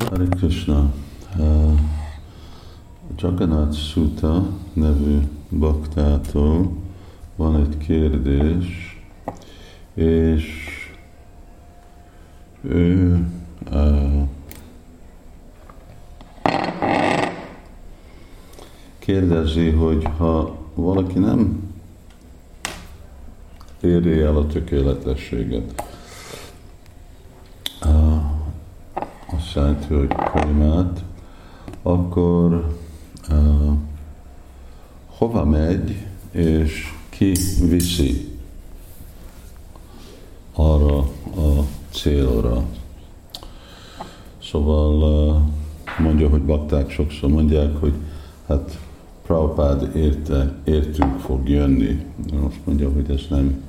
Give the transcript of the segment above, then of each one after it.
Hare Krishna. Uh, Jagannath Sutta nevű baktától van egy kérdés, és ő uh, kérdezi, hogy ha valaki nem éri el a tökéletességet, jelenti, hogy kalimát, akkor uh, hova megy, és ki viszi arra a célra. Szóval uh, mondja, hogy bakták sokszor mondják, hogy hát Prabhupád érte, értünk fog jönni. Most mondja, hogy ez nem,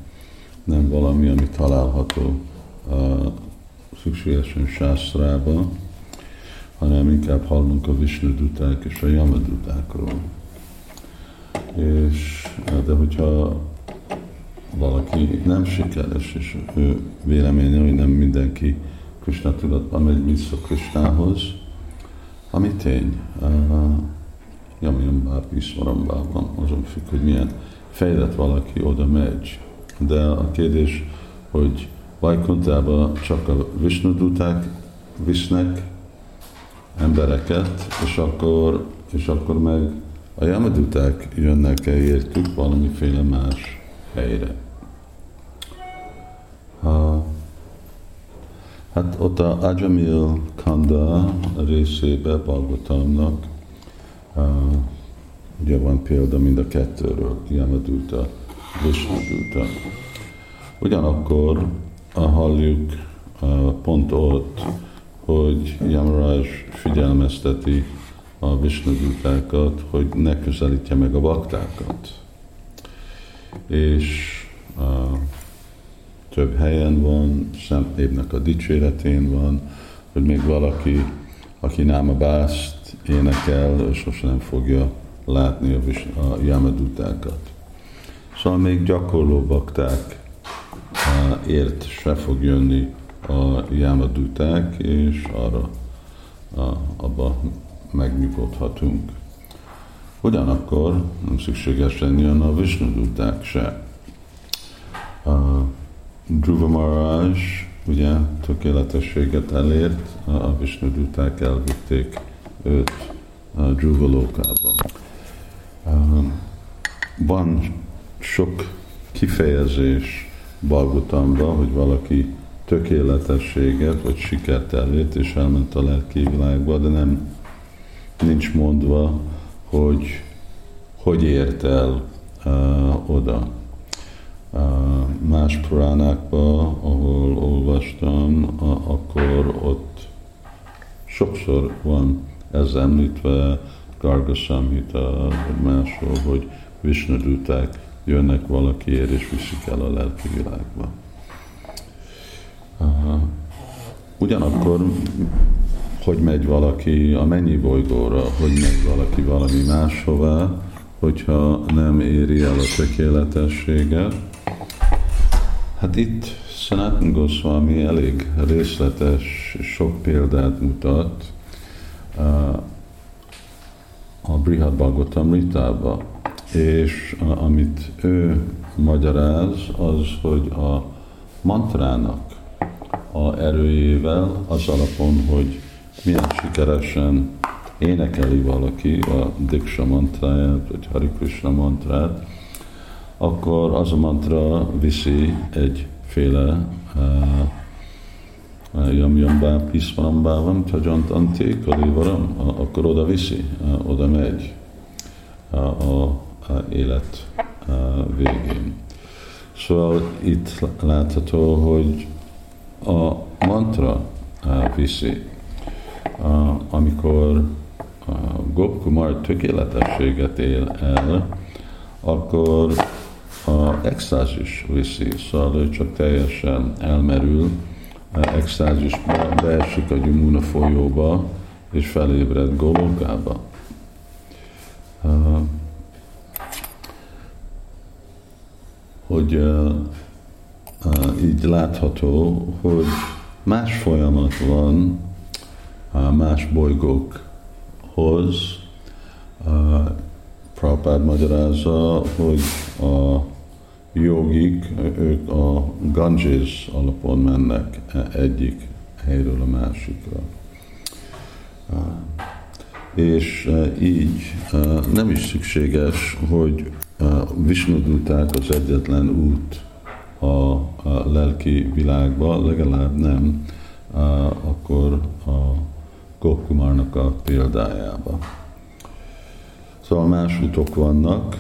nem valami, ami található uh, szükségesen sásztrába, hanem inkább hallunk a Vishnuduták és a Yamadutákról. És, de hogyha valaki nem sikeres, és ő véleménye, hogy nem mindenki Krishna tudatban megy vissza Krishnához, ami tény. Jamjambá, Piszmarambában, azon függ, hogy milyen fejlett valaki oda megy. De a kérdés, hogy Vajkuntába csak a Vishnuduták visznek embereket, és akkor, és akkor meg a Yamaduták jönnek el értük valamiféle más helyre. Ha, hát ott a Ajamil Kanda részébe Balgotamnak ugye van példa mind a kettőről, Yamaduta, Vishnuduta. Ugyanakkor halljuk pont ott, hogy Yamaraj figyelmezteti a Vishnudutákat, hogy ne közelítje meg a baktákat. És a több helyen van, Szent Névnek a dicséretén van, hogy még valaki, aki náma bászt énekel, és sosem nem fogja látni a, a Yamadutákat. Szóval még gyakorló bakták ért se fog jönni a jámaduták, és arra a, abba megnyugodhatunk. Ugyanakkor nem szükségesen jön a Vishnuduták se. A Dhruva Maharaj ugye tökéletességet elért, a Vishnuduták elvitték őt a Dhruva lókába. Van sok kifejezés Balgotamba, hogy valaki tökéletességet vagy sikert elért, és elment a lelki világba, de nem nincs mondva, hogy hogy ért el uh, oda. Uh, más puránákban, ahol olvastam, uh, akkor ott sokszor van ez említve, Garga Samhita, vagy máshol, hogy Vishnuduták jönnek valakiért, és viszik el a lelki világba. Ugyanakkor, hogy megy valaki a mennyi bolygóra, hogy megy valaki valami máshová, hogyha nem éri el a tökéletességet. Hát itt Sanatan Goswami elég részletes, sok példát mutat a Brihad Bhagavatamritába és amit ő magyaráz, az, hogy a mantrának a erőjével, az alapon, hogy milyen sikeresen énekeli valaki a Diksha mantráját, vagy Hari Krishna mantrát, akkor az a mantra viszi egyféle uh, Yam Yambá Piszvarambávam, Tajant Anté, Kalivaram, akkor oda viszi, uh, oda megy. A, a élet végén. Szóval itt látható, hogy a mantra viszi, amikor Gopkumar tökéletességet él el, akkor a extázis viszi, szóval ő csak teljesen elmerül, extázisba, beesik a Gyumuna folyóba, és felébred Golokába. Hogy uh, uh, így látható, hogy más folyamat van uh, más bolygókhoz. Prabhupád magyarázza, hogy a jogik, ők a Ganges alapon mennek egyik helyről a másikra. És így nem is szükséges, hogy Visnuduták az egyetlen út a lelki világba, legalább nem akkor a Gokumarnak a példájába. Szóval más utok vannak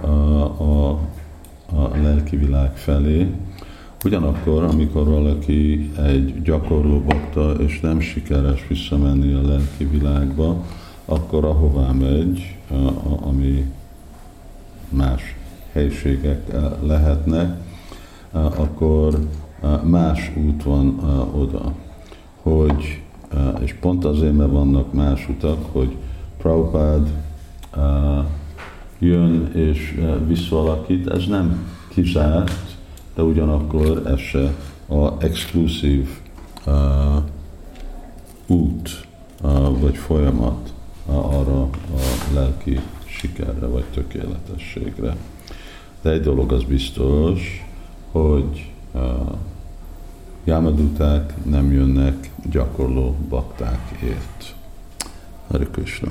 a, a, a lelki világ felé, Ugyanakkor, amikor valaki egy gyakorló bakta, és nem sikeres visszamenni a lelki világba, akkor ahová megy, ami más helységek lehetnek, akkor más út van oda. Hogy, és pont azért, mert vannak más utak, hogy Prabhupád jön és visszalakít, ez nem kizárt, de ugyanakkor ez se a exkluzív út vagy folyamat arra a lelki sikerre vagy tökéletességre. De egy dolog az biztos, hogy jámaduták nem jönnek gyakorló baktákért. Hare Krishna.